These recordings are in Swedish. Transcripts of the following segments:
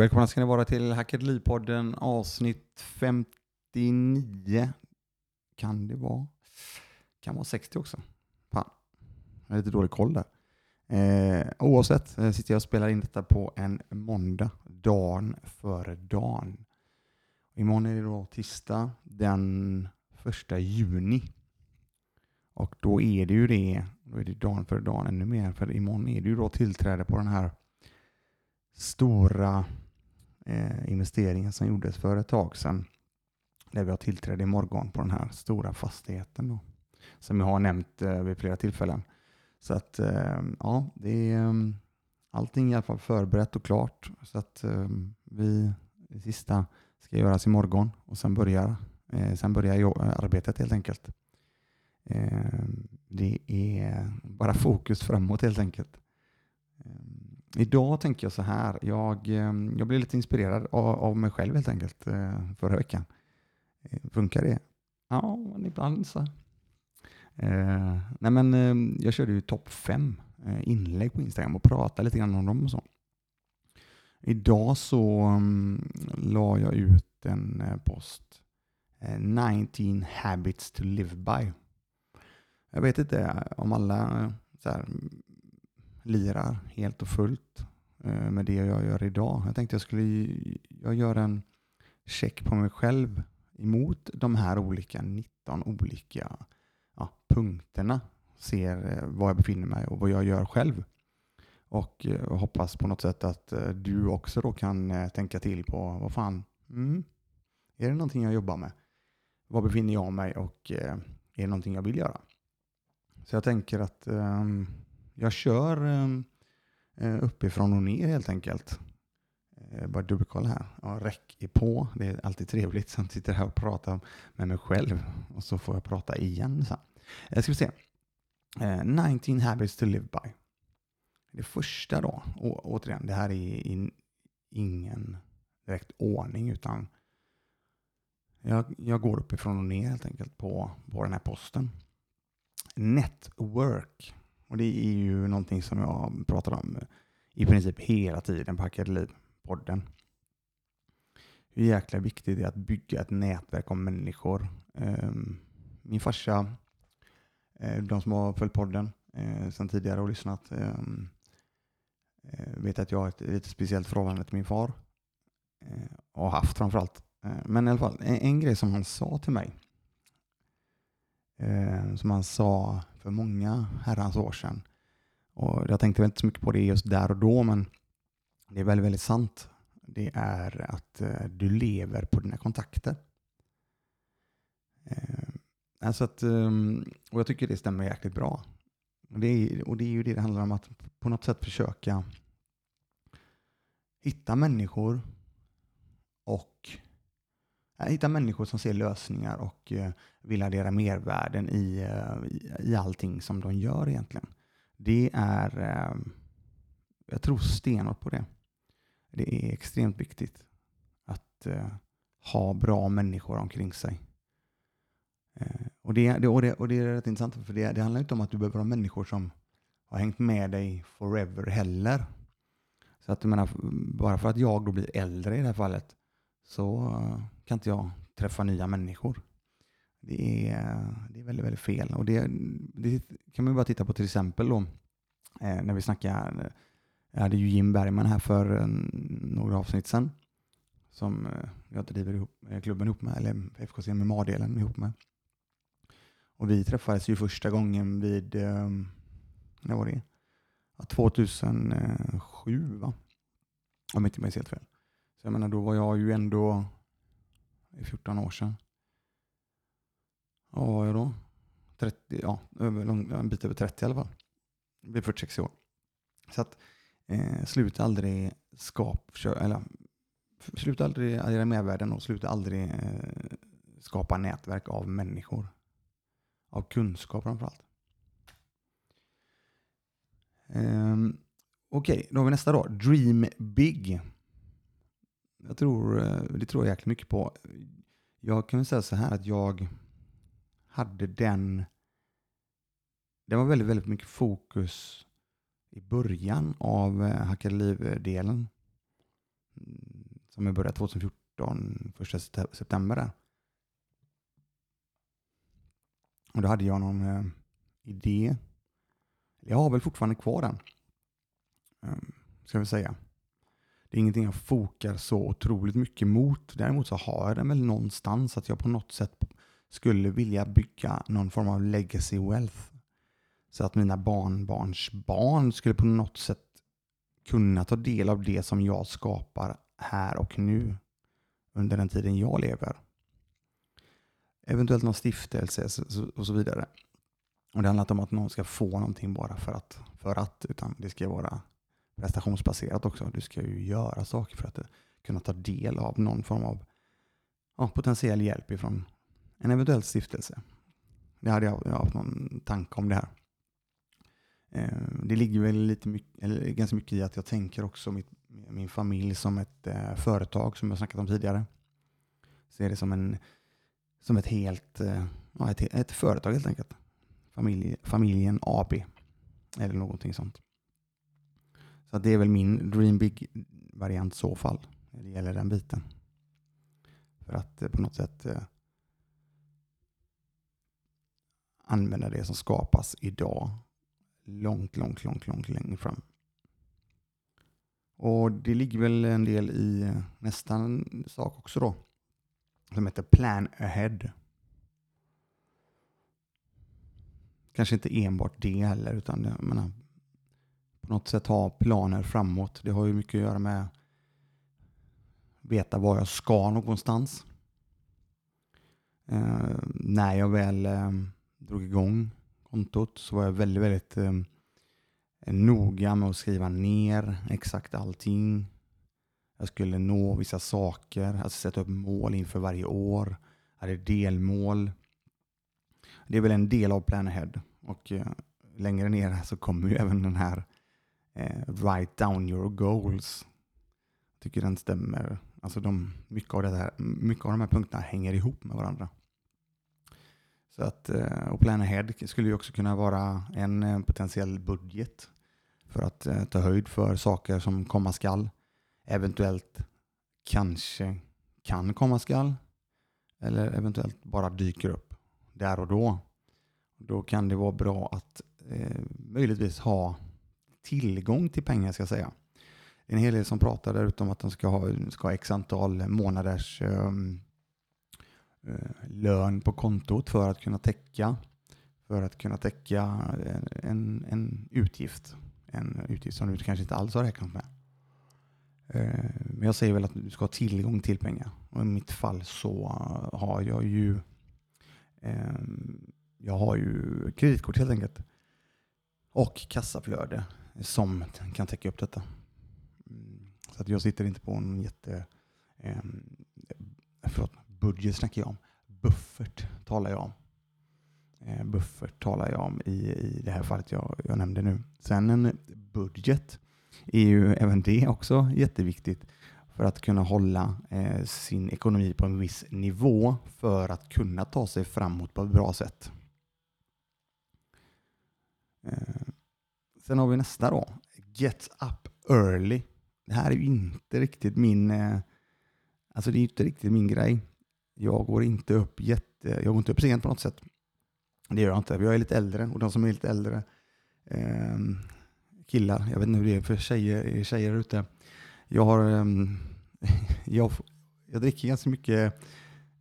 Och välkomna ska ni vara till Hacket Liv-podden avsnitt 59. Kan det vara? Kan vara 60 också. Fan, jag har lite dålig koll där. Eh, oavsett eh, sitter jag och spelar in detta på en måndag, dagen före dagen. Imorgon är det då tisdag den 1 juni. Och då är det ju det, då är det dagen före dagen ännu mer, för imorgon är det ju då tillträde på den här stora eh, investeringen som gjordes för ett tag sedan. Där vi har tillträde imorgon på den här stora fastigheten då, som jag har nämnt eh, vid flera tillfällen. Så att eh, ja, det är eh, allting är i alla fall förberett och klart. Så att eh, vi, det sista ska göras imorgon och sen börjar, eh, sen börjar arbetet helt enkelt. Eh, det är bara fokus framåt helt enkelt. Idag tänker jag så här, jag, eh, jag blev lite inspirerad av, av mig själv helt enkelt eh, förra veckan. Eh, funkar det? Ja, ibland så. Eh, nej men jag körde ju topp fem eh, inlägg på Instagram och pratade lite grann om dem och så. Idag så um, la jag ut en post. 19 habits to live by. Jag vet inte om alla så här, lirar helt och fullt eh, med det jag gör idag. Jag tänkte jag skulle jag göra en check på mig själv emot de här olika 19 olika ja, punkterna. Ser eh, var jag befinner mig och vad jag gör själv. Och eh, hoppas på något sätt att du också då kan tänka till på vad fan, mm, är det någonting jag jobbar med? Var befinner jag mig och är det någonting jag vill göra? Så jag tänker att um, jag kör ehm, eh, uppifrån och ner helt enkelt. Eh, bara dubbelkolla här. Ja, räck är på. Det är alltid trevligt. Sen sitter jag här och pratar med mig själv och så får jag prata igen sen. Eh, ska vi se. Eh, 19 habits to live by. Det första då, å, återigen, det här är i ingen direkt ordning utan jag, jag går uppifrån och ner helt enkelt på, på den här posten. Network och det är ju någonting som jag pratar om i princip hela tiden på Hackade Liv-podden. Hur jäkla viktigt det är att bygga ett nätverk av människor. Ehm, min farsa, eh, de som har följt podden eh, sedan tidigare och lyssnat, ehm, eh, vet att jag har ett lite speciellt förhållande till min far. Och haft framförallt. Men i alla fall, en, en grej som han sa till mig, som han sa för många herrans år sedan. Och jag tänkte väl inte så mycket på det just där och då, men det är väldigt, väldigt sant. Det är att eh, du lever på dina kontakter. Eh, alltså att, ehm, och jag tycker det stämmer jäkligt bra. Och det, är, och det är ju det det handlar om, att på något sätt försöka hitta människor och Eh, hitta människor som ser lösningar och eh, vill addera mervärden i, eh, i allting som de gör egentligen. Det är, jag tror stenhårt på det. Det är extremt viktigt att ha bra människor omkring sig. Och det, det, och det, och det är rätt intressant, för det, det handlar inte om att du behöver ha människor som har hängt med dig forever heller. Så att menar, bara för att jag då blir äldre i det här fallet så kan inte jag träffa nya människor. Det är, det är väldigt, väldigt fel. Och det, det kan man bara titta på till exempel då, eh, när vi snackar, jag hade ju Jim Bergman här för eh, några avsnitt sedan, som eh, jag driver ihop, klubben ihop med, eller FKC MMA-delen ihop med. Och vi träffades ju första gången vid, när var det? 2007 va? Om jag inte minns helt fel. Så jag menar, då var jag ju ändå i 14 år sedan. Vad var jag då? 30, ja, en bit över 30 i alla fall. Jag blev 46 år. Så att eh, sluta aldrig skap, eller sluta aldrig addera mervärden och sluta aldrig eh, skapa nätverk av människor. Av kunskap framförallt. Um, Okej, okay, då har vi nästa då. Dream big. Jag tror, eh, det tror jag jäkligt mycket på. Jag kan väl säga så här att jag hade den... Det var väldigt, väldigt mycket fokus i början av Hacka Hackade liv-delen. som jag började 2014, första september där. Och då hade jag någon eh, idé. Jag har väl fortfarande kvar den. Ehm, ska vi säga. Det är ingenting jag fokar så otroligt mycket mot. Däremot så har jag den väl någonstans att jag på något sätt skulle vilja bygga någon form av legacy wealth. Så att mina barnbarns barn skulle på något sätt kunna ta del av det som jag skapar här och nu under den tiden jag lever. Eventuellt någon stiftelse och så vidare. Och Det handlar inte om att någon ska få någonting bara för att, för att utan det ska vara prestationsbaserat också. Du ska ju göra saker för att eh, kunna ta del av någon form av ja, potentiell hjälp ifrån en eventuell stiftelse. Det hade jag, jag haft någon tanke om det här. Eh, det ligger väl lite mycket, eller ganska mycket i att jag tänker också mitt, min familj som ett eh, företag som jag snackat om tidigare. Ser det som, en, som ett helt eh, ja, ett, ett företag helt enkelt. Familj, familjen AB eller någonting sånt. Så det är väl min Dream Big-variant i så fall när det gäller den biten. För att eh, på något sätt eh, använda det som skapas idag långt, långt, långt, långt längre fram. Och det ligger väl en del i eh, nästa sak också då. Som heter Plan Ahead. Kanske inte enbart det heller, utan jag menar, på något sätt ha planer framåt. Det har ju mycket att göra med veta var jag ska någonstans. Eh, när jag väl eh, drog igång kontot så var jag väldigt, väldigt eh, noga med att skriva ner exakt allting. Jag skulle nå vissa saker, alltså sätta upp mål inför varje år. Jag hade delmål. Det är väl en del av Plan Ahead. Och eh, längre ner så kommer ju även den här eh, Write down your goals. Jag tycker den stämmer. Alltså de, mycket, av det här, mycket av de här punkterna hänger ihop med varandra. Så att, eh, och Plan Ahead skulle ju också kunna vara en eh, potentiell budget för att eh, ta höjd för saker som komma skall. Eventuellt kanske kan komma skall. Eller eventuellt bara dyker upp där och då. Då kan det vara bra att eh, möjligtvis ha tillgång till pengar ska jag säga. En hel del som pratar där ute om att de ska ha, ska ha x antal månaders um, lön på kontot för att kunna täcka för att kunna täcka eh, en, en utgift. En utgift som du kanske inte alls har räknat med. Eh, men jag säger väl att du ska ha tillgång till pengar. Och I mitt fall så har jag ju ehm, jag har ju kreditkort helt enkelt. Och kassaflöde som kan täcka upp detta. Så att jag sitter inte på en jätte... Eh, förlåt, budget snackar jag om. Buffert talar jag om. Eh, buffert talar jag om i, i det här fallet jag, jag nämnde nu. Sen en budget är ju även det också jätteviktigt för att kunna hålla eh, sin ekonomi på en viss nivå för att kunna ta sig framåt på ett bra sätt. Eh, sen har vi nästa då. Get up early. Det här är ju inte riktigt min, eh, alltså det är inte riktigt min grej. Jag går inte upp jätte, jag går inte upp sent på något sätt. Det gör jag inte. Jag är lite äldre och de som är lite äldre eh, killar, jag vet inte hur det är för tjejer, eh, tjejer ute. Jag har, eh, jag, jag dricker ganska mycket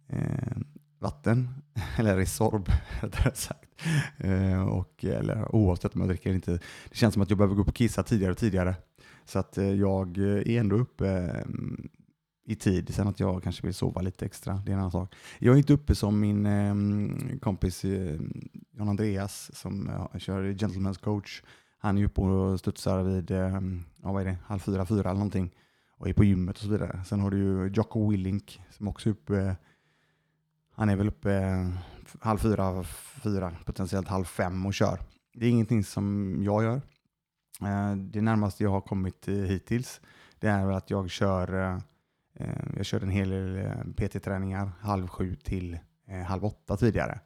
eh, vatten, eller Resorb rättare sagt. Eh, och, eller oavsett om jag dricker eller inte. Det känns som att jag behöver gå upp och kissa tidigare och tidigare. Så att eh, jag eh, är ändå uppe mm, i tid. Sen att jag kanske vill sova lite extra, det är en annan sak. Jag är inte uppe som min ehm, kompis eh, John Andreas som eh, kör Gentleman's coach. Han är uppe och studsar vid ja, vad är det, halv fyra, fyra eller någonting och är på gymmet och så vidare. Sen har du ju Jocko Willink som också är uppe han är väl uppe eh, halv fyra, fyra, potentiellt halv fem och kör. Det är ingenting som jag gör. Eh, det närmaste jag har kommit eh, hittills det är väl att jag kör jag kör en hel del PT-träningar halv sju till halv åtta tidigare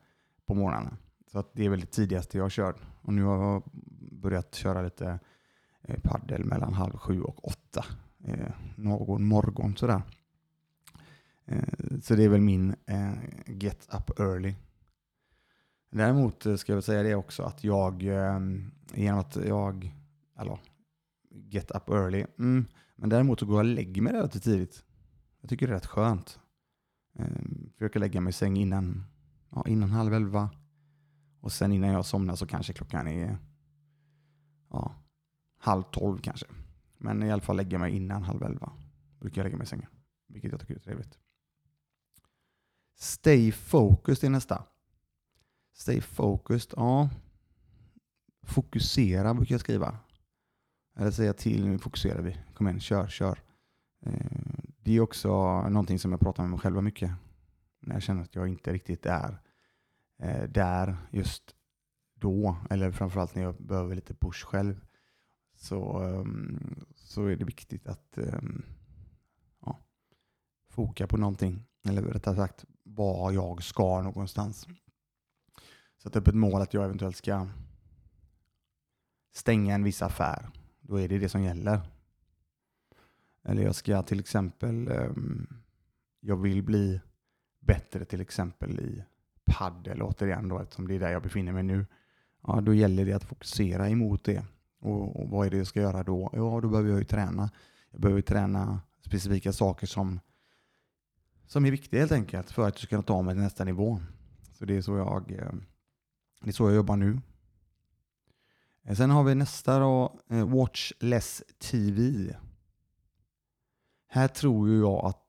på morgonen. Så att det är väl det tidigaste jag har kört. Och nu har jag börjat köra lite paddel mellan halv sju och åtta någon morgon sådär. Eh, så det är väl min eh, get up early. Däremot eh, ska jag väl säga det också att jag, eh, genom att jag, eller get up early, mm, men däremot så går jag och lägger mig relativt tidigt. Jag tycker det är rätt skönt. Försöker lägga mig i säng innan, ja, innan halv elva. Och sen innan jag somnar så kanske klockan är ja, halv tolv kanske. Men i alla fall lägga mig innan halv elva. Brukar jag lägga mig i sängen. Vilket jag tycker är trevligt. Stay focused är nästa. Stay focused, ja. Fokusera brukar jag skriva. Eller säga till, nu fokuserar vi. Kom igen, kör, kör. Eh, det är också någonting som jag pratar med mig själv mycket. När jag känner att jag inte riktigt är eh, där just då. Eller framförallt när jag behöver lite push själv. Så, ehm, så är det viktigt att ehm, ja, foka på någonting. Eller rättare sagt, var jag ska någonstans. Sätta upp ett mål att jag eventuellt ska stänga en viss affär. Då är det det som gäller. Eller jag ska till exempel, ehm, jag vill bli bättre till exempel i paddel återigen då eftersom det är där jag befinner mig nu. Ja, då gäller det att fokusera emot det. Och, och vad är det jag ska göra då? Ja, då behöver jag ju träna. Jag behöver träna specifika saker som, som är viktiga helt enkelt för att jag ska kunna ta mig till nästa nivå. Så det är så jag, eh, det är så jag jobbar nu. Eh, sen har vi nästa då, eh, Watch Less TV. Här tror ju jag att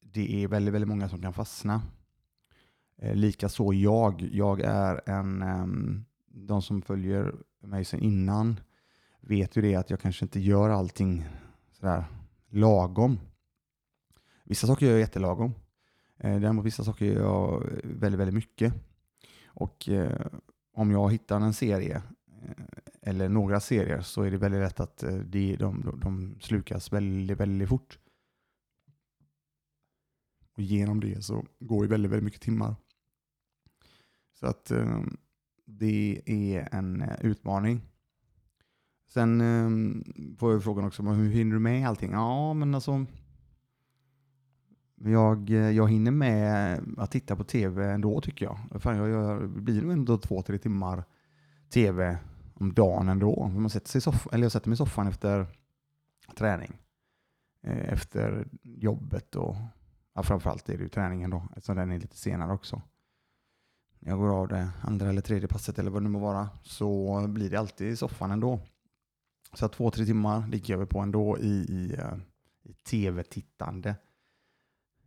det är väldigt, väldigt många som kan fastna. Likaså jag. Jag är en, ehm, de som följer mig sedan innan vet ju det att jag kanske inte gör allting sådär lagom. Vissa saker gör jag jättelagom. Eh, däremot vissa saker gör jag eh, väldigt, väldigt mycket. Och eh, om jag hittar en serie eh, eller några serier så är det väldigt lätt att eh, de, de, de slukas väldigt, väldigt fort. Och genom det så går det väldigt, väldigt mycket timmar. Så att eh, det är en utmaning. Sen får jag frågan också, hur hinner du med allting? Ja, men alltså jag, jag hinner med att titta på tv ändå tycker jag. Fan, jag, jag blir nog ändå två, tre timmar tv om dagen ändå. Man sätter sig soff- eller jag sätter mig i soffan efter träning. Eh, efter jobbet och ja, framförallt är det ju träningen då, eftersom den är lite senare också jag går av det andra eller tredje passet eller vad det nu må vara så blir det alltid i soffan ändå. Så två, tre timmar ligger jag på ändå i, i, eh, i tv-tittande.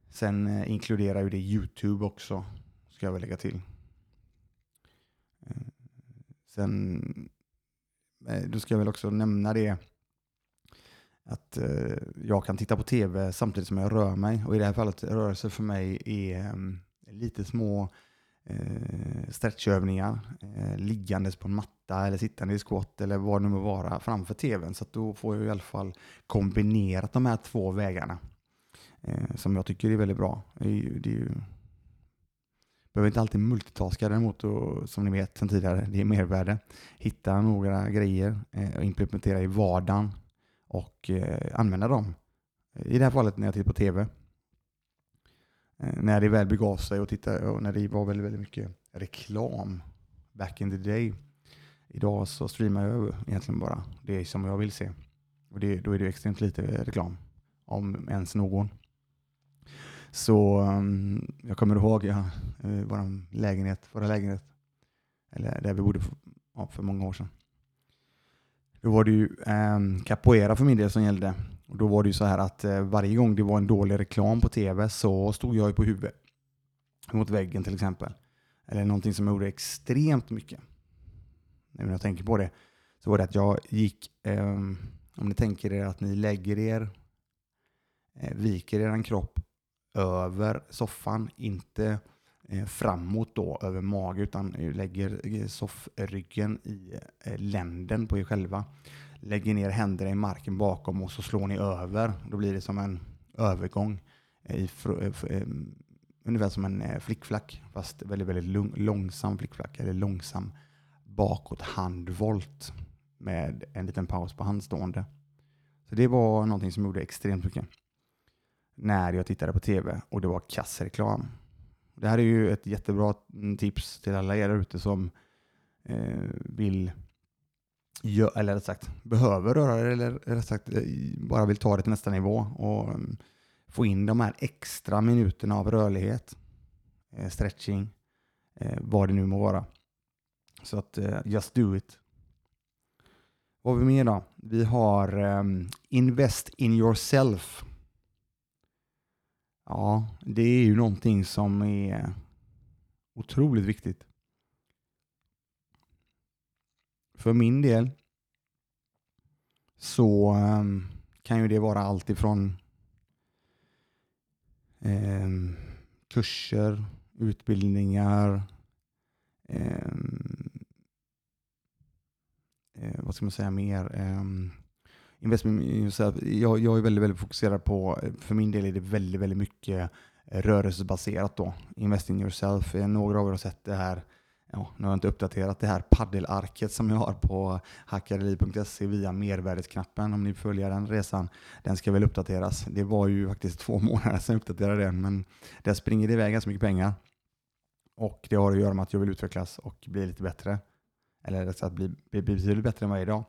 Sen eh, inkluderar ju det YouTube också, ska jag väl lägga till. Eh, sen eh, då ska jag väl också nämna det att eh, jag kan titta på tv samtidigt som jag rör mig. Och i det här fallet rörelse för mig är eh, lite små eh, stretchövningar, eh, liggandes på en matta eller sittande i squat eller vad det nu må vara framför tvn. Så då får jag i alla fall kombinerat de här två vägarna eh, som jag tycker är väldigt bra. Det är ju, det är ju, behöver inte alltid multitaska däremot, och, som ni vet sedan tidigare, det är mervärde. Hitta några grejer eh, och implementera i vardagen och eh, använda dem. I det här fallet när jag tittar på tv Eh, när det väl begav sig och, tittade och när det var väldigt, väldigt mycket reklam back in the day. Idag så streamar jag egentligen bara det som jag vill se. Och det, då är det extremt lite reklam, om ens någon. Så um, jag kommer ihåg ja, eh, uh, vår lägenhet, våra lägenhet, eller där vi bodde för, ja, för många år sedan. Då var det ju um, capoeira för min del som gällde. Och då var det ju så här att uh, varje gång det var en dålig reklam på tv så stod jag ju på huvudet. Mot väggen till exempel. Eller någonting som jag gjorde extremt mycket. När jag tänker på det. Så var det att jag gick, um, om ni tänker er att ni lägger er, uh, viker er kropp över soffan, inte eh, framåt då över mage utan lägger eh, soffryggen i eh, länden på er själva lägger ner händerna i marken bakom och så slår ni över. Då blir det som en övergång. I, ungefär som en flickflack, fast väldigt, väldigt långsam flickflack, eller långsam bakåt handvolt med en liten paus på handstående. Så det var någonting som gjorde extremt mycket när jag tittade på tv och det var kassreklam. Det här är ju ett jättebra tips till alla er ute som eh, vill, eller rätt sagt, behöver röra det eller rätt sagt eh, bara vill ta det till nästa nivå och mm, få in de här extra minuterna av rörlighet, eh, stretching, eh, vad det nu må vara. Så att eh, just do it. Vad har vi mer då? Vi har um, Invest in yourself. Ja, det är ju någonting som är otroligt viktigt. För min del så ehm, kan ju det vara allt ifrån eh, kurser, utbildningar, ehm, eh, vad ska man säga mer? Ehm, investment, jag, jag är väldigt, väldigt fokuserad på, för min del är det väldigt, väldigt mycket rörelsebaserat då. Invest in yourself. Eh, några av er har sett det här ja, nu har jag inte uppdaterat det här paddelarket som jag har på hackareli.se via mervärdesknappen om ni följer den resan. Den ska väl uppdateras. Det var ju faktiskt två månader sedan jag uppdaterade den, men där springer det iväg ganska mycket pengar. Och det har att göra med att jag vill utvecklas och bli lite bättre. Eller att bli, bli betydligt bättre än vad jag är idag.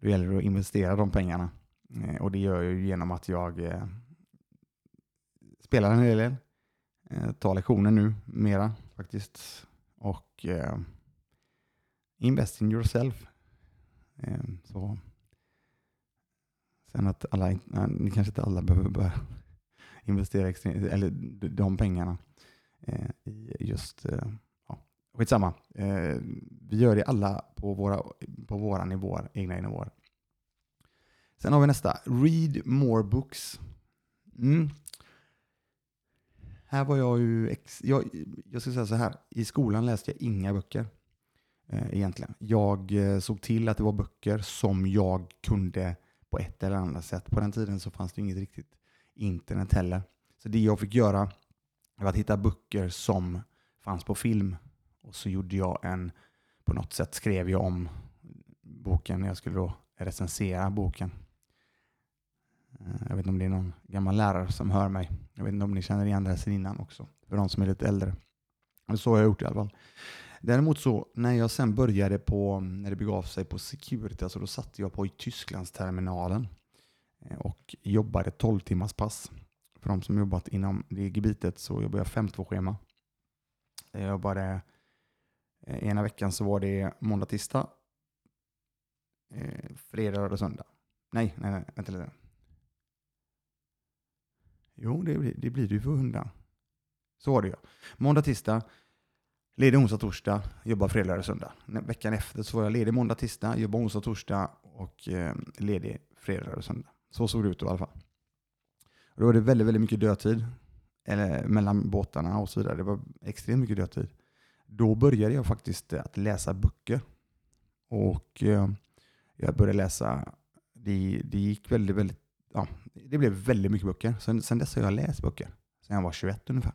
Då gäller det att investera de pengarna. Eh, och det gör jag ju genom att jag eh, spelar en hel del. Eh, tar lektioner nu mera faktiskt och eh, invest in yourself. Eh, så. Sen att alla, ni kanske inte alla behöver börja investera eller de pengarna eh, i just, eh, skitsamma. Eh, vi gör det alla på våra, på våra nivåer, egna nivåer. Sen har vi nästa, read more books. Mm. Här var jag ju, ex, jag, jag ska säga så här, i skolan läste jag inga böcker eh, egentligen. Jag eh, såg till att det var böcker som jag kunde på ett eller annat sätt. På den tiden så fanns det inget riktigt internet heller. Så det jag fick göra var att hitta böcker som fanns på film. Och så gjorde jag en, på något sätt skrev jag om boken. Jag skulle då recensera boken. Eh, jag vet inte om det är någon gammal lärare som hör mig. Jag vet inte om ni känner igen det här sen innan också, för de som är lite äldre. Men så har jag gjort i alla fall. Däremot så, när jag sen började på, när det begav sig på Security, alltså då satt jag på i Tysklandsterminalen eh, och jobbade 12 timmars pass. För de som jobbat inom det gebitet så jobbade jag 5-2-schema. Jag jobbade, Eh, ena veckan så var det måndag, tisdag, eh, fredag, lördag, söndag. Nej, nej, nej, vänta lite. Jo, det, det blir det ju för hundra. Så var det ju. Måndag, tisdag, ledig onsdag, torsdag, jobbar fredag lördag, söndag. Veckan efter så var jag ledig måndag, tisdag, jobbar onsdag, torsdag och eh, ledig fredag lördag, söndag. Så såg det ut då i alla fall. Och då var det väldigt, väldigt mycket dödtid eller, mellan båtarna och så vidare. Det var extremt mycket dödtid. Då började jag faktiskt eh, att läsa böcker. Och eh, jag började läsa, det, det gick väldigt, väldigt ja, det blev väldigt mycket böcker. Sen, sen dess har jag läst böcker. Sen jag var 21 ungefär.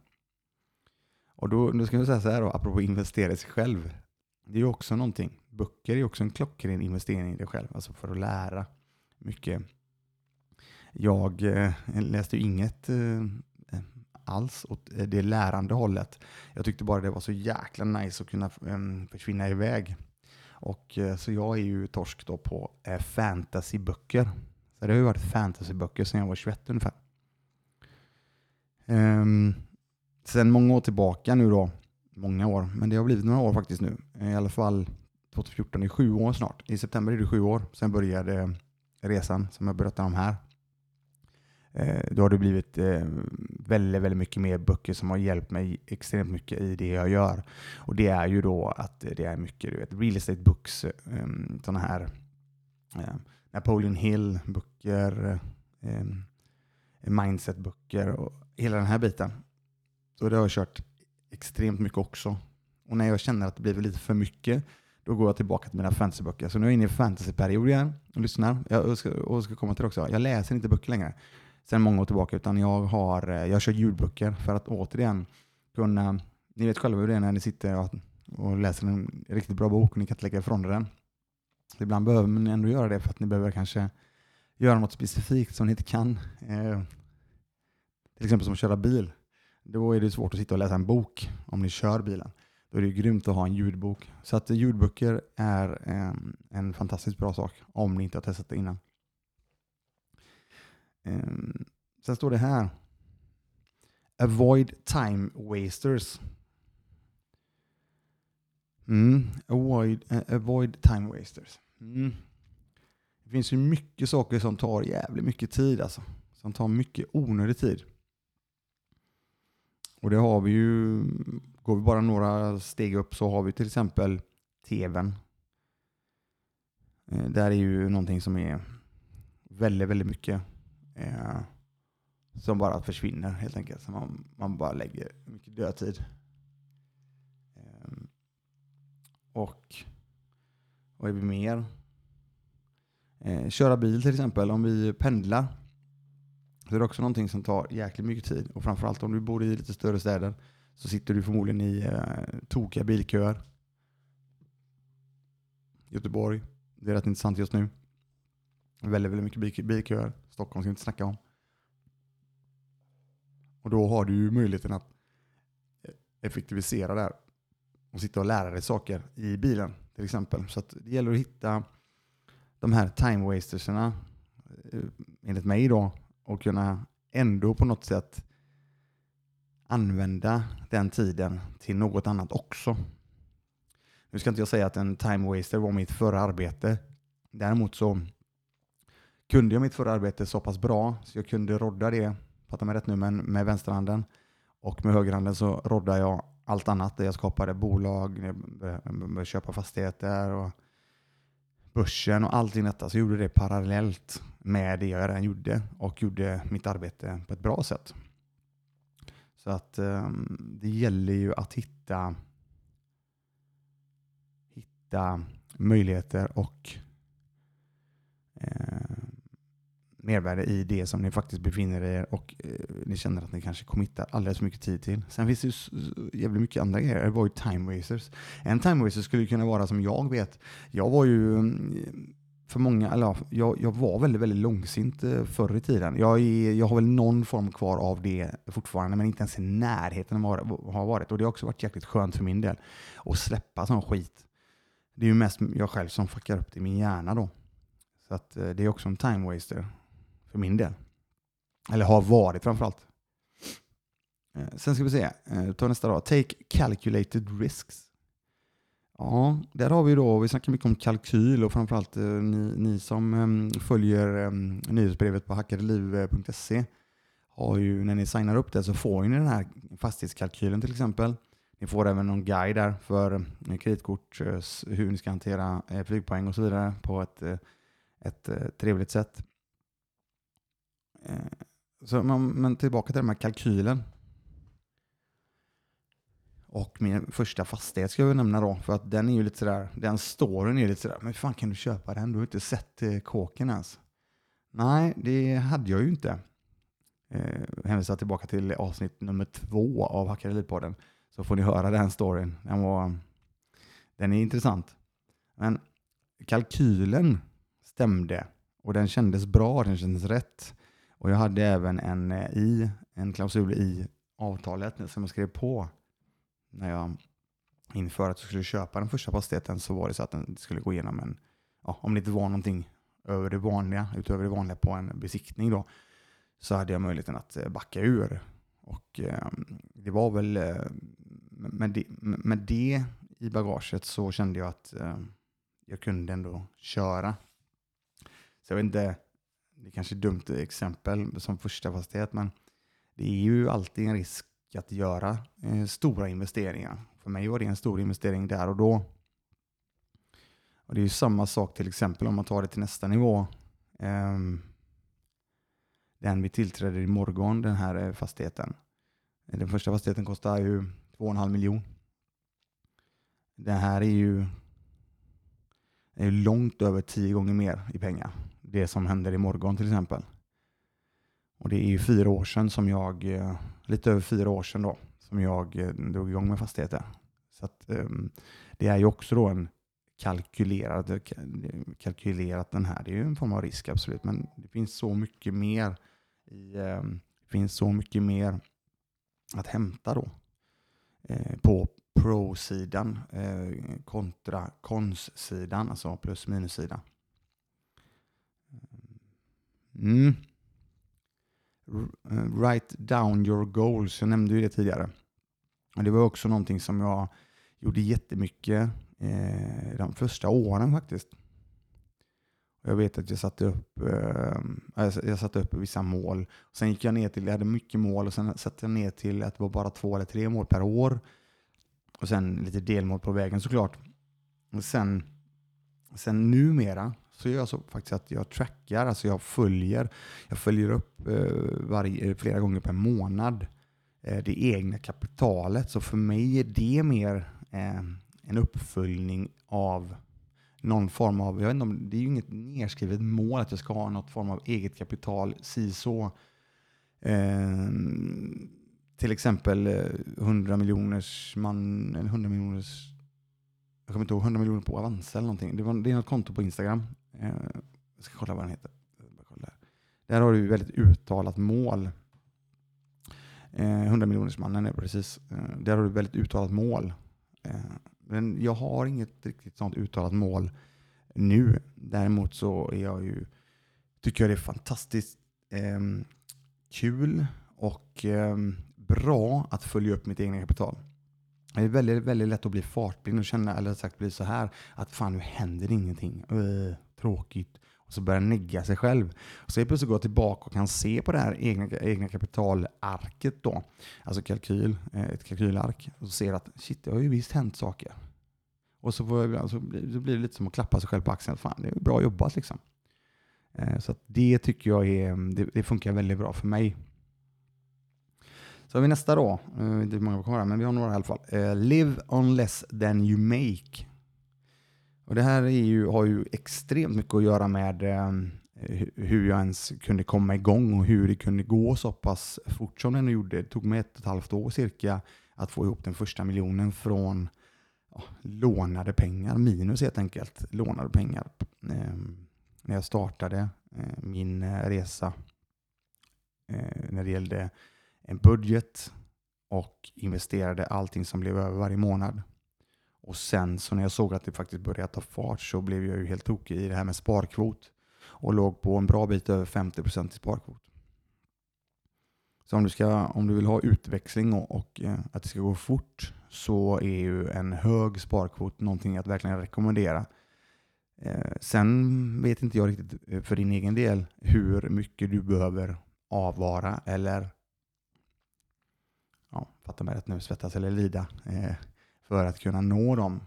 Och då, då ska jag säga så här då, apropå investera i sig själv. Det är ju också någonting. Böcker är också en klockren investering i dig själv. Alltså för att lära mycket. Jag eh, läste ju inget eh, alls åt det lärande hållet. Jag tyckte bara det var så jäkla nice att kunna ehm, försvinna iväg. Och, eh, så jag är ju torsk då på eh, fantasyböcker. Så det har ju varit fantasyböcker sedan jag var 21 ungefär. Um, sen många år tillbaka nu då, många år, men det har blivit några år faktiskt nu. Eh, I alla fall 2014, det är sju år snart. I september är det sju år. Sen började resan som jag berättar om här. Eh, då har det blivit eh, väldigt, väldigt mycket mer böcker som har hjälpt mig extremt mycket i det jag gör. Och det är ju då att det är mycket du vet, real estate books, eh, mm, sådana här Napoleon Hill-böcker, mindset-böcker och hela den här biten. Så det har jag kört extremt mycket också. Och när jag känner att det blir lite för mycket, då går jag tillbaka till mina fantasyböcker. Så nu är jag inne i fantasyperioden igen och lyssnar. Jag ska, och ska komma till det också. Jag läser inte böcker längre sedan många år tillbaka, utan jag har eh, jag kör ljudböcker för att återigen kunna, ni vet själva hur det är när ni sitter och, och läser en riktigt bra bok och ni kan inte lägga ifrån den. Ibland behöver man ändå göra det för att ni behöver kanske göra något specifikt som ni inte kan eh, till exempel som att köra bil. Då är det svårt att sitta och läsa en bok om ni kör bilen. Då är det grymt att ha en ljudbok. Så att eh, ljudböcker är en, en fantastiskt bra sak om ni inte har testat det innan. Um, sen står det här. Avoid time wasters. Mm, avoid, uh, avoid time wasters. Mm. Det finns ju mycket saker som tar jävligt mycket tid alltså. Som tar mycket onödig tid. Och det har vi ju, går vi bara några steg upp så har vi till exempel tvn. Eh, där är ju någonting som är väldigt, väldigt mycket eh, som bara försvinner helt enkelt. Så man, man bara lägger mycket dödtid. Eh, och vad är vi mer? Eh, köra bil till exempel, om vi pendlar. Så är det också någonting som tar jäkligt mycket tid. Och framförallt om du bor i lite större städer så sitter du förmodligen i eh, tokiga bilköer. Göteborg, det är rätt intressant just nu. Väldigt, väldigt mycket bilköer. Stockholm ska vi inte snacka om. Och då har du ju möjligheten att effektivisera där och sitta och lära dig saker i bilen till exempel. Så det gäller att hitta de här time wasterserna eh, enligt mig då och kunna ändå på något sätt använda den tiden till något annat också. Nu ska inte jag säga att en time waster var mitt förra arbete. Däremot så kunde jag mitt förra arbete så pass bra så jag kunde rodda det, fatta mig rätt nu, men med vänsterhanden. Och med högerhanden så roddade jag allt annat. Där jag skapade bolag, började köpa fastigheter och börsen och allting detta. Så jag gjorde det parallellt med det jag redan gjorde och gjorde mitt arbete på ett bra sätt. Så att um, det gäller ju att hitta, hitta möjligheter och eh, mervärde i det som ni faktiskt befinner er och eh, ni känner att ni kanske committar alldeles för mycket tid till. Sen finns det ju jävligt mycket andra grejer. Det var ju time wasters. En time waster skulle kunna vara som jag vet. Jag var ju mm, för många, eller jag, jag var väldigt, väldigt långsint eh, förr i tiden. Jag, är, jag har väl någon form kvar av det fortfarande, men inte ens i närheten av vad har varit. Och det har också varit jäkligt skönt för min del att släppa sån skit. Det är ju mest jag själv som fuckar upp det i min hjärna då. Så att eh, det är också en time waster för min del. Eller har varit framförallt. Eh, sen ska vi se, eh, vi tar nästa då. Take calculated risks. Ja, där har vi då, vi snackar mycket om kalkyl och framförallt eh, ni, ni som ehm, följer ehm, nyhetsbrevet på hackareliv.se har ju, när ni signar upp det så får ni den här fastighetskalkylen till exempel. Ni får även någon guide där för kreditkort, hur ni ska hantera flygpoäng och så vidare på ett, ett trevligt sätt. Eh, så, men, men tillbaka till den här kalkylen. Och min första fastighet ska jag nämna då, för att den är ju lite sådär, den storyn är lite sådär, men hur fan kan du köpa den? Du har inte sett eh, kåken ens. Nej, det hade jag ju inte. Eh, hänvisar tillbaka till avsnitt nummer två av Hackarelipodden, så får ni höra den storyn. Den, var, den är intressant. Men kalkylen stämde och den kändes bra, den kändes rätt. Och jag hade även en, eh, i, en klausul i avtalet som jag skrev på när jag inför att jag skulle köpa den första fastigheten så var det så att den skulle gå igenom en, ja, om det inte var någonting över det vanliga, utöver det vanliga på en besiktning då, så hade jag möjligheten att eh, backa ur. Och eh, det var väl eh, med, det, med det i bagaget så kände jag att eh, jag kunde ändå köra. Så jag vet inte, det är kanske är dumt exempel som första fastighet, men det är ju alltid en risk att göra eh, stora investeringar. För mig var det en stor investering där och då. Och Det är ju samma sak till exempel om man tar det till nästa nivå. Eh, den vi tillträder i morgon, den här eh, fastigheten. Den första fastigheten kostar ju 2,5 miljon. Det här är ju, är långt över tio gånger mer i pengar. Det som händer imorgon till exempel. Och det är ju fyra år sedan som jag, eh, lite över fyra år sedan då, som jag eh, drog igång med fastigheter. Så att, um, det är ju också då en kalkylerad, eh, kalkylerat den här. Det är ju en form av risk absolut, men det finns så mycket mer i um, finns så mycket mer att hämta då på pro-sidan kontra cons-sidan, alltså plus minus-sidan. Mm. Eh, write down your goals, jag nämnde ju det tidigare. Och det var också någonting som jag gjorde jättemycket eh, de första åren faktiskt. Jag vet att jag satte upp, eh, alltså jag satte upp vissa mål. Sen gick jag ner till, jag hade mycket mål och sen satte jag ner till att det var bara två eller tre mål per år. Och sen lite delmål på vägen såklart. Och sen, sen numera så gör jag så faktiskt att jag trackar, alltså jag följer. Jag följer upp eh, varje, eh, flera gånger per månad eh, det egna kapitalet. Så för mig är det mer eh, en uppföljning av någon form av, jag vet inte om, det är ju inget nedskrivet mål att jag ska ha något form av eget kapital, si så. Eh, till exempel eh, 100 miljoners man, 100 miljoners, jag kommer inte ihåg, 100 miljoner på Avanza eller någonting. Det, var, det är något konto på Instagram. Eh, jag ska kolla vad den heter. Där har du väldigt uttalat mål. Eh, 100 mannen är precis. Eh, där har du väldigt uttalat mål. Eh, men jag har inget riktigt sånt uttalat mål nu. Däremot så är jag ju, tycker jag det är fantastiskt eh, kul och eh, bra att följa upp mitt egna kapital. Det är väldigt, väldigt lätt att bli fartblind och känna, eller sagt bli så här, att fan nu händer ingenting. Uh, tråkigt. Och så börjar negga sig själv. Och så är plötsligt går tillbaka och kan se på det här egna, egna kapitalarket då. Alltså kalkyl, eh, ett kalkylark. Och så ser att shit, det har ju visst hänt saker. Och så, får jag, så blir det lite som att klappa sig själv på axeln. Fan, det är bra jobbat liksom. Eh, så det tycker jag är, det, det funkar väldigt bra för mig. Så har vi nästa då. Det är inte hur många vi kvar men vi har några i alla fall. Eh, live on less than you make. Och det här är ju, har ju extremt mycket att göra med ehm, hur jag ens kunde komma igång och hur det kunde gå så pass fort som det nu gjorde. Det tog mig ett och ett halvt år cirka att få ihop den första miljonen från ja, lånade pengar, minus helt enkelt. Lånade pengar. Eh, när jag startade eh, min eh, resa eh, när det gällde en budget och investerade allting som blev över varje månad. Och sen så när jag såg att det faktiskt började ta fart så blev jag ju helt tokig i det här med sparkvot och låg på en bra bit över 50% i sparkvot. Så om du, ska, om du vill ha utväxling och, och eh, att det ska gå fort så är ju en hög sparkvot någonting att verkligen rekommendera. Eh, sen vet inte jag riktigt eh, för din egen del hur mycket du behöver avvara eller ja, fatta mig rätt nu, svettas eller lida eh, för att kunna nå dem.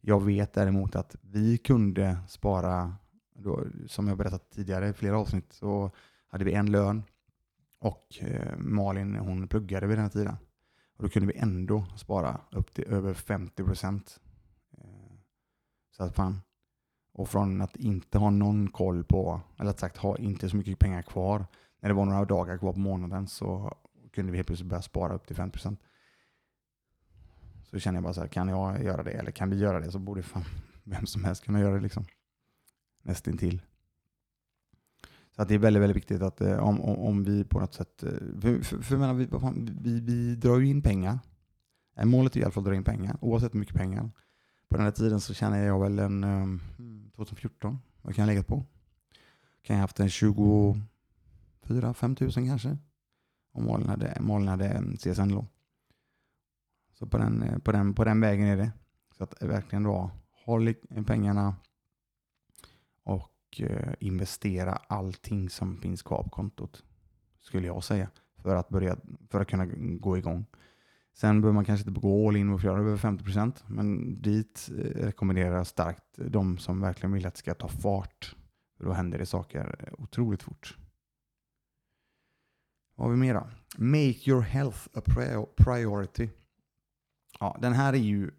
Jag vet däremot att vi kunde spara, då, som jag berättat tidigare i flera avsnitt, så hade vi en lön och eh, Malin hon pluggade vid den här tiden. Och då kunde vi ändå spara upp till över 50 procent. Eh, så att fan. Och från att inte ha någon koll på, eller att sagt ha inte så mycket pengar kvar, när det var några dagar kvar på månaden så kunde vi helt plötsligt börja spara upp till 50 procent. Så känner jag bara så här, kan jag göra det eller kan vi göra det så borde fan vem som helst kunna göra det liksom. Nästintill. Så att det är väldigt, väldigt viktigt att eh, om, om, om, vi på något sätt, eh, för, för, för menar, vi, vi, vi drar ju in pengar. Eh, målet är i alla fall att dra in pengar, oavsett hur mycket pengar. På den här tiden så tjänade jag väl en, ehm, 2014, vad kan jag lägga på? Kan jag haft en 24 5 tusen kanske? Om målen hade, målen hade CSN-lån. Så på den, eh, på, den, på den vägen är det. Så att verkligen då håll pengarna och eh, investera allting som finns kvar på kontot. Skulle jag säga. För att, börja, för att kunna gå igång. Sen behöver man kanske inte gå all in och göra över 50% men dit eh, rekommenderar jag starkt de som verkligen vill att det ska ta fart. För då händer det saker otroligt fort. Vad har vi mer då? Make your health a priority. Ja, den här är ju...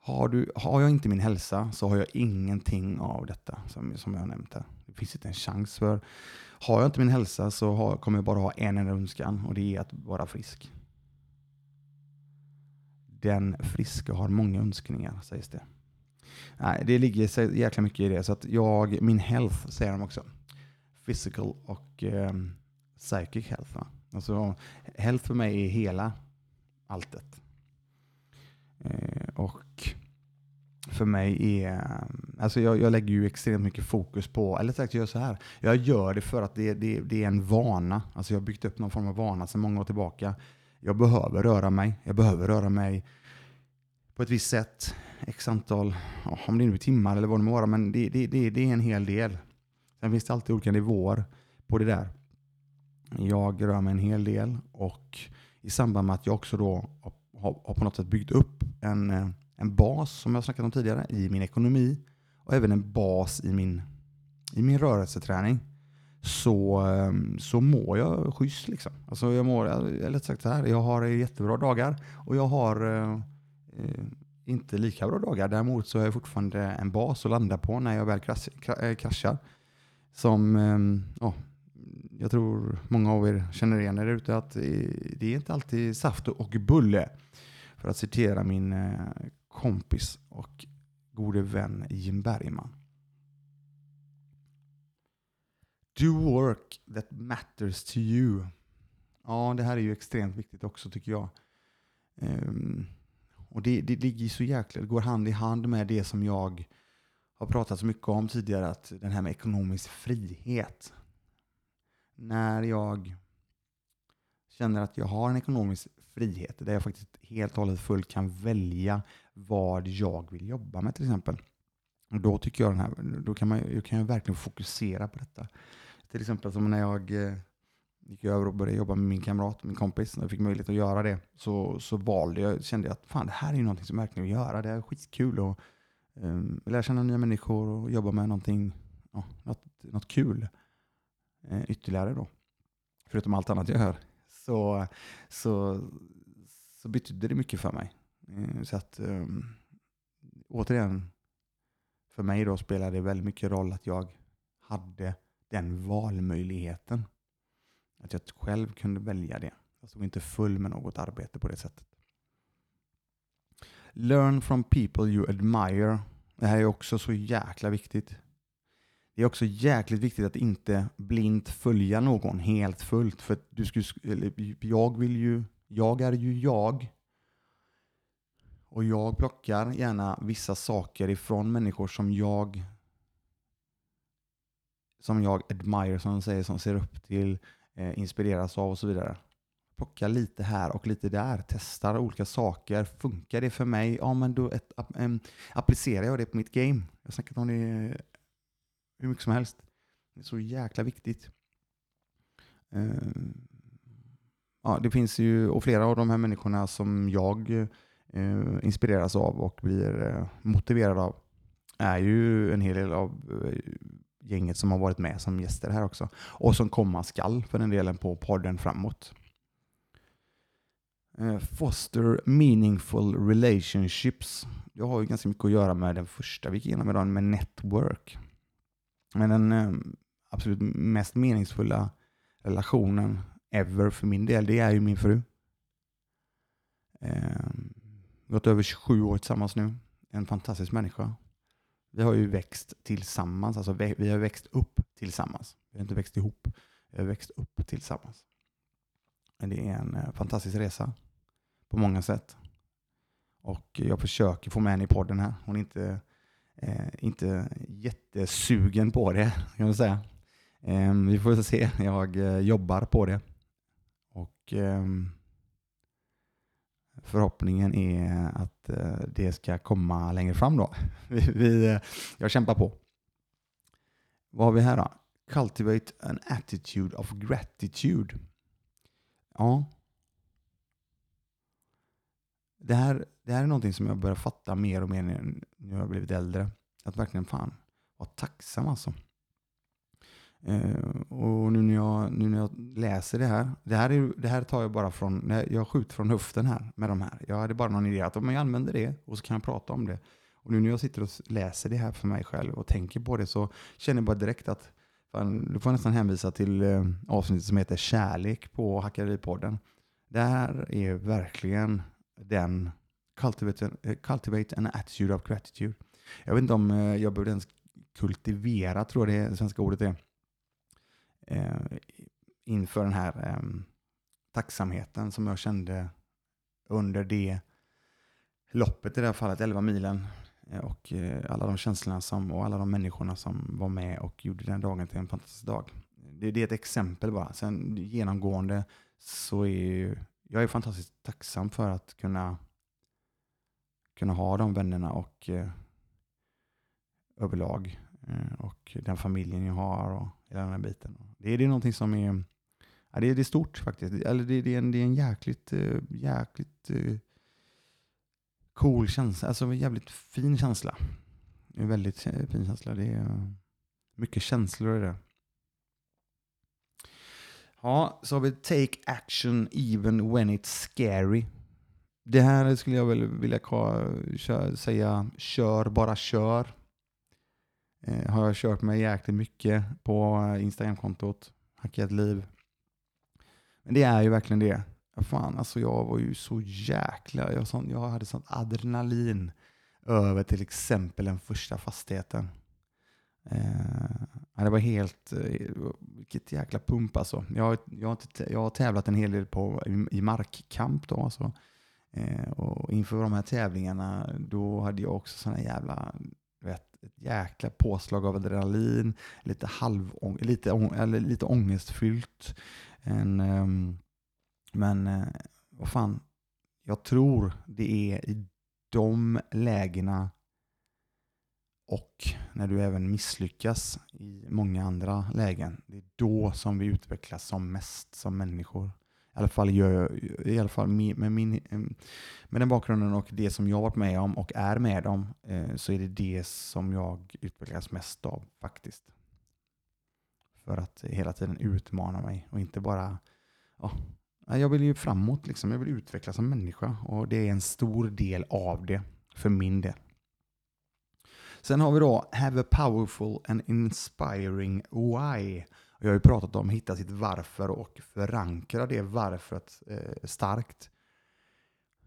Har, du, har jag inte min hälsa så har jag ingenting av detta som, som jag har nämnt här. Det finns inte en chans för... Har jag inte min hälsa så har, kommer jag bara ha en enda önskan och det är att vara frisk. Den friska har många önskningar, sägs det. Nej, det ligger så jäkla mycket i det. Så att jag, min health, säger de också. physical och eh, psychic health. Va? Alltså, health för mig är hela alltet. Eh, och för mig är, alltså jag, jag, lägger ju extremt mycket fokus på, eller sagt jag gör så här, jag gör det för att det, det, det är en vana. Alltså jag har byggt upp någon form av vana sedan många år tillbaka. Jag behöver röra mig, jag behöver röra mig på ett visst sätt, x antal, om det nu är timmar eller vad det må vara, men det, det, det, det är en hel del. Sen finns det alltid olika nivåer på det där. Jag rör mig en hel del och i samband med att jag också då har, har på något sätt byggt upp en, eh, en bas, som jag snackat om tidigare, i min ekonomi och även en bas i min, i min rörelseträning så, ehm, så mår jag schysst. Liksom. Alltså jag mår, eller sagt så här, jag har jättebra dagar och jag har eh, eh, inte lika bra dagar. Däremot så har jag fortfarande en bas att landa på när jag väl eh, kraschar. Som, eh, oh, jag tror många av er känner igen er ute, att det är inte alltid saft och bulle. För att citera min eh, kompis och gode vän Jim Bergman. Do work that matters to you. Ja, det här är ju extremt viktigt också tycker jag. Um, och det, det ligger så jäkla, det går hand i hand med det som jag har pratat så mycket om tidigare, att den här med ekonomisk frihet. När jag känner att jag har en ekonomisk frihet, där jag faktiskt helt och hållet fullt kan välja vad jag vill jobba med till exempel. Och då tycker jag den här, då kan, man, jag kan jag verkligen fokusera på detta. Till exempel som när jag eh, gick över och började jobba med min kamrat, min kompis, när jag fick möjlighet att göra det, så, så valde jag, kände jag att fan, det här är ju någonting som jag verkligen vill göra. Det är skitkul att um, lära känna nya människor och jobba med någonting, ja, något, något kul uh, Eh, ytterligare då. Förutom allt annat jag gör. Så, så, så betydde det mycket för mig. Eh, så att um, återigen, för mig då spelade det väldigt mycket roll att jag hade den valmöjligheten. Att jag själv kunde välja det. Jag stod inte full med något arbete på det sättet. Learn from people you admire. Det här är också så jäkla viktigt. Det är också jäkligt viktigt att inte blint följa någon helt fullt. För du skulle, jag vill ju, jag är ju jag. Och jag plockar gärna vissa saker ifrån människor som jag som jag admire, som de säger, som ser upp till, eh, inspireras av och så vidare. Plocka lite här och lite där, testar olika saker. Funkar det för mig? Ja, men då ett, äm, applicerar jag det på mitt game. Jag har snackat om det hur mycket som helst. Det är så jäkla viktigt. Ehm, ja, det finns ju, och flera av de här människorna som jag eh, inspireras av och blir eh, motiverad av är ju en hel del av eh, gänget som har varit med som gäster här också. Och som komma skall för den delen på podden framåt. Foster meaningful relationships. Jag har ju ganska mycket att göra med den första vi gick igenom idag, med network. Men den eh, absolut mest meningsfulla relationen ever för min del, det är ju min fru. Eh, gått över 27 år tillsammans nu. En fantastisk människa. Vi har ju växt tillsammans, alltså vi har växt upp tillsammans. Vi har inte växt ihop, vi har växt upp tillsammans. Det är en eh, fantastisk resa på många sätt. Och jag försöker få med henne i podden här. Hon är inte, eh, Eh, inte jättesugen på det, kan man säga. Eh, vi får se, jag eh, jobbar på det. Och eh, förhoppningen är att eh, det ska komma längre fram då. Vi, vi, eh, jag kämpar på. Vad har vi här då? Cultivate an attitude of gratitude. Ja. Det här, det här är någonting som jag börjar fatta mer och mer nu när jag har blivit äldre. Att verkligen fan vara tacksam alltså. Eh, och nu när, jag, nu när jag läser det här, det här, är, det här tar jag bara från, jag skjuter från höften här med de här. Jag hade bara någon idé att om jag använder det och så kan jag prata om det. Och nu när jag sitter och läser det här för mig själv och tänker på det så känner jag bara direkt att fan, du får nästan hänvisa till eh, avsnittet som heter Kärlek på Hackeripodden. Det här är verkligen den cultivate, uh, cultivate an attitude of gratitude. Jag vet inte om eh, jag behöver ens kultivera, tror jag det svenska ordet är eh, inför den här ehm, tacksamheten som jag kände under det loppet i det här fallet, 11 milen. Eh, och alla de känslorna som, och alla de människorna som var med och gjorde den dagen till en fantastisk dag. Det, det är ett exempel bara. Sen genomgående så är ju, jag är fantastiskt tacksam för att kunna, kunna ha de vännerna och eh, överlag eh, och den familjen jag har och hela den här biten. Det är, det är någonting som är, ja, det är, det är stort faktiskt. Eller det, det, är en, det är en jäkligt, eh, jäkligt eh, cool känsla, alltså en jävligt fin känsla. En väldigt eh, fin känsla. Det är eh, mycket känslor i det. Ja, så har vi Take action even when it's scary. Det här skulle jag väl vilja säga, kör bara kör. Eh, har jag kört med jäkligt mycket på Instagramkontot, Hackat liv. Men det är ju verkligen det. Fan, alltså jag var ju så jäkla... Jag, sån, jag hade sånt adrenalin över till exempel den första fastigheten. Eh, det var helt... Eh, vilket jäkla pump alltså. Jag, jag, jag har tävlat en hel del på, i, i markkamp då. Alltså. Eh, och inför de här tävlingarna då hade jag också sådana jävla... Vet, ett jäkla påslag av adrenalin, lite, halv, lite, eller lite ångestfyllt. En, eh, men eh, vad fan, jag tror det är i de lägena och när du även misslyckas i många andra lägen. Det är då som vi utvecklas som mest som människor. I alla fall, gör, i alla fall med, min, med den bakgrunden och det som jag varit med om och är med om eh, så är det det som jag utvecklas mest av faktiskt. För att hela tiden utmana mig och inte bara ja, jag vill ju framåt, liksom. jag vill utvecklas som människa och det är en stor del av det för min del. Sen har vi då Have a powerful and inspiring why. Jag har ju pratat om att hitta sitt varför och förankra det varföret eh, starkt.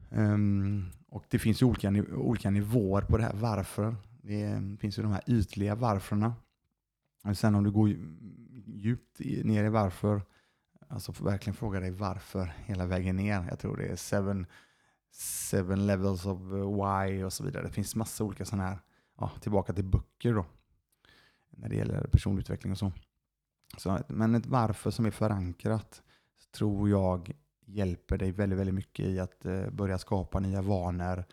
Um, och Det finns ju olika, olika nivåer på det här varför. Det eh, finns ju de här ytliga varförna. sen om du går djupt ner i varför Alltså verkligen fråga dig varför hela vägen ner. Jag tror det är seven, seven levels of eh, why och så vidare. Det finns massa olika sådana här, ja, tillbaka till böcker då. När det gäller personutveckling och så. så. Men ett varför som är förankrat tror jag hjälper dig väldigt, väldigt mycket i att eh, börja skapa nya vanor.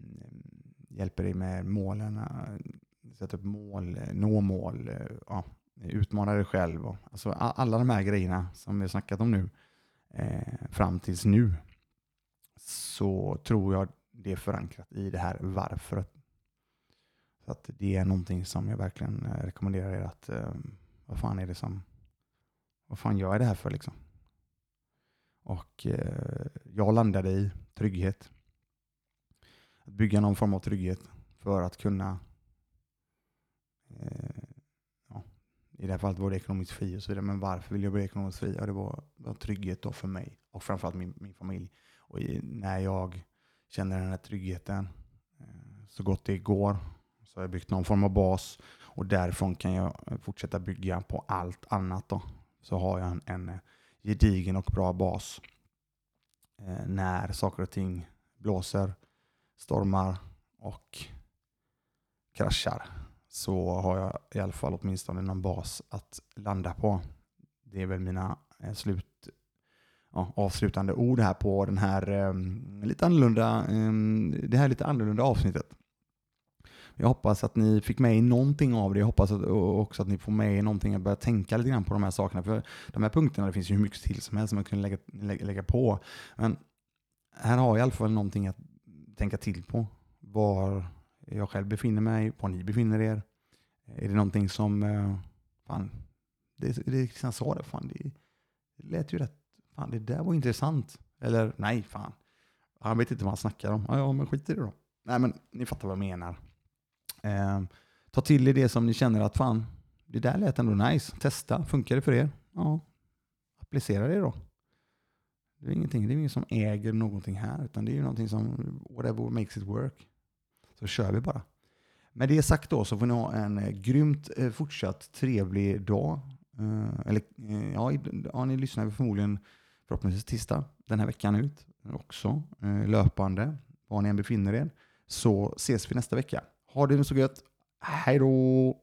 Mm, hjälper dig med målen, eh, sätta upp mål, eh, nå mål, eh, ja, utmana dig själv. Och, alltså alla de här grejerna som vi har snackat om nu eh, fram tills nu så tror jag det är förankrat i det här varför. Så att det är någonting som jag verkligen eh, rekommenderar er att eh, vad fan är det som vad fan gör jag det här för liksom? Och eh, jag landade i trygghet. Att bygga någon form av trygghet för att kunna eh, i det här fallet var det ekonomiskt fri och så vidare. Men varför vill jag bli ekonomiskt fri? Ja, det var, var trygghet då för mig och framförallt min, min familj. Och i, när jag känner den här tryggheten eh, så gott det går så har jag byggt någon form av bas och därifrån kan jag fortsätta bygga på allt annat. Då. Så har jag en, en eh, gedigen och bra bas eh, när saker och ting blåser, stormar och kraschar så har jag i alla fall åtminstone någon bas att landa på. Det är väl mina eh, slut, ja, avslutande ord här på den här, um, lite annorlunda, um, det här lite annorlunda avsnittet. Jag hoppas att ni fick med er någonting av det. Jag hoppas att, också att ni får med er någonting att börja tänka lite grann på de här sakerna. För de här punkterna, det finns ju hur mycket till som helst som man kan lägga, lägga, lägga på. Men här har jag i alla fall någonting att tänka till på. Var jag själv befinner mig, var ni befinner er. Är det någonting som, eh, fan, det, det Christian sa det, fan, det, det lät ju rätt, fan det där var intressant. Eller nej, fan, han vet inte vad han snackar om. Ja, ja men skit i det då. Nej, men ni fattar vad jag menar. Eh, ta till er det som ni känner att fan, det där lät ändå nice. Testa, funkar det för er? Ja, applicera det då. Det är ingenting, det är ingen som äger någonting här, utan det är ju någonting som, whatever makes it work. Så kör vi bara. Med det sagt då så får ni ha en eh, grymt eh, fortsatt trevlig dag. Eh, eller ja, ja, ni lyssnar ju förmodligen förhoppningsvis tisdag den här veckan ut också. Löpande, var ni än befinner er. Så ses vi nästa vecka. Ha det så gött. Hej då!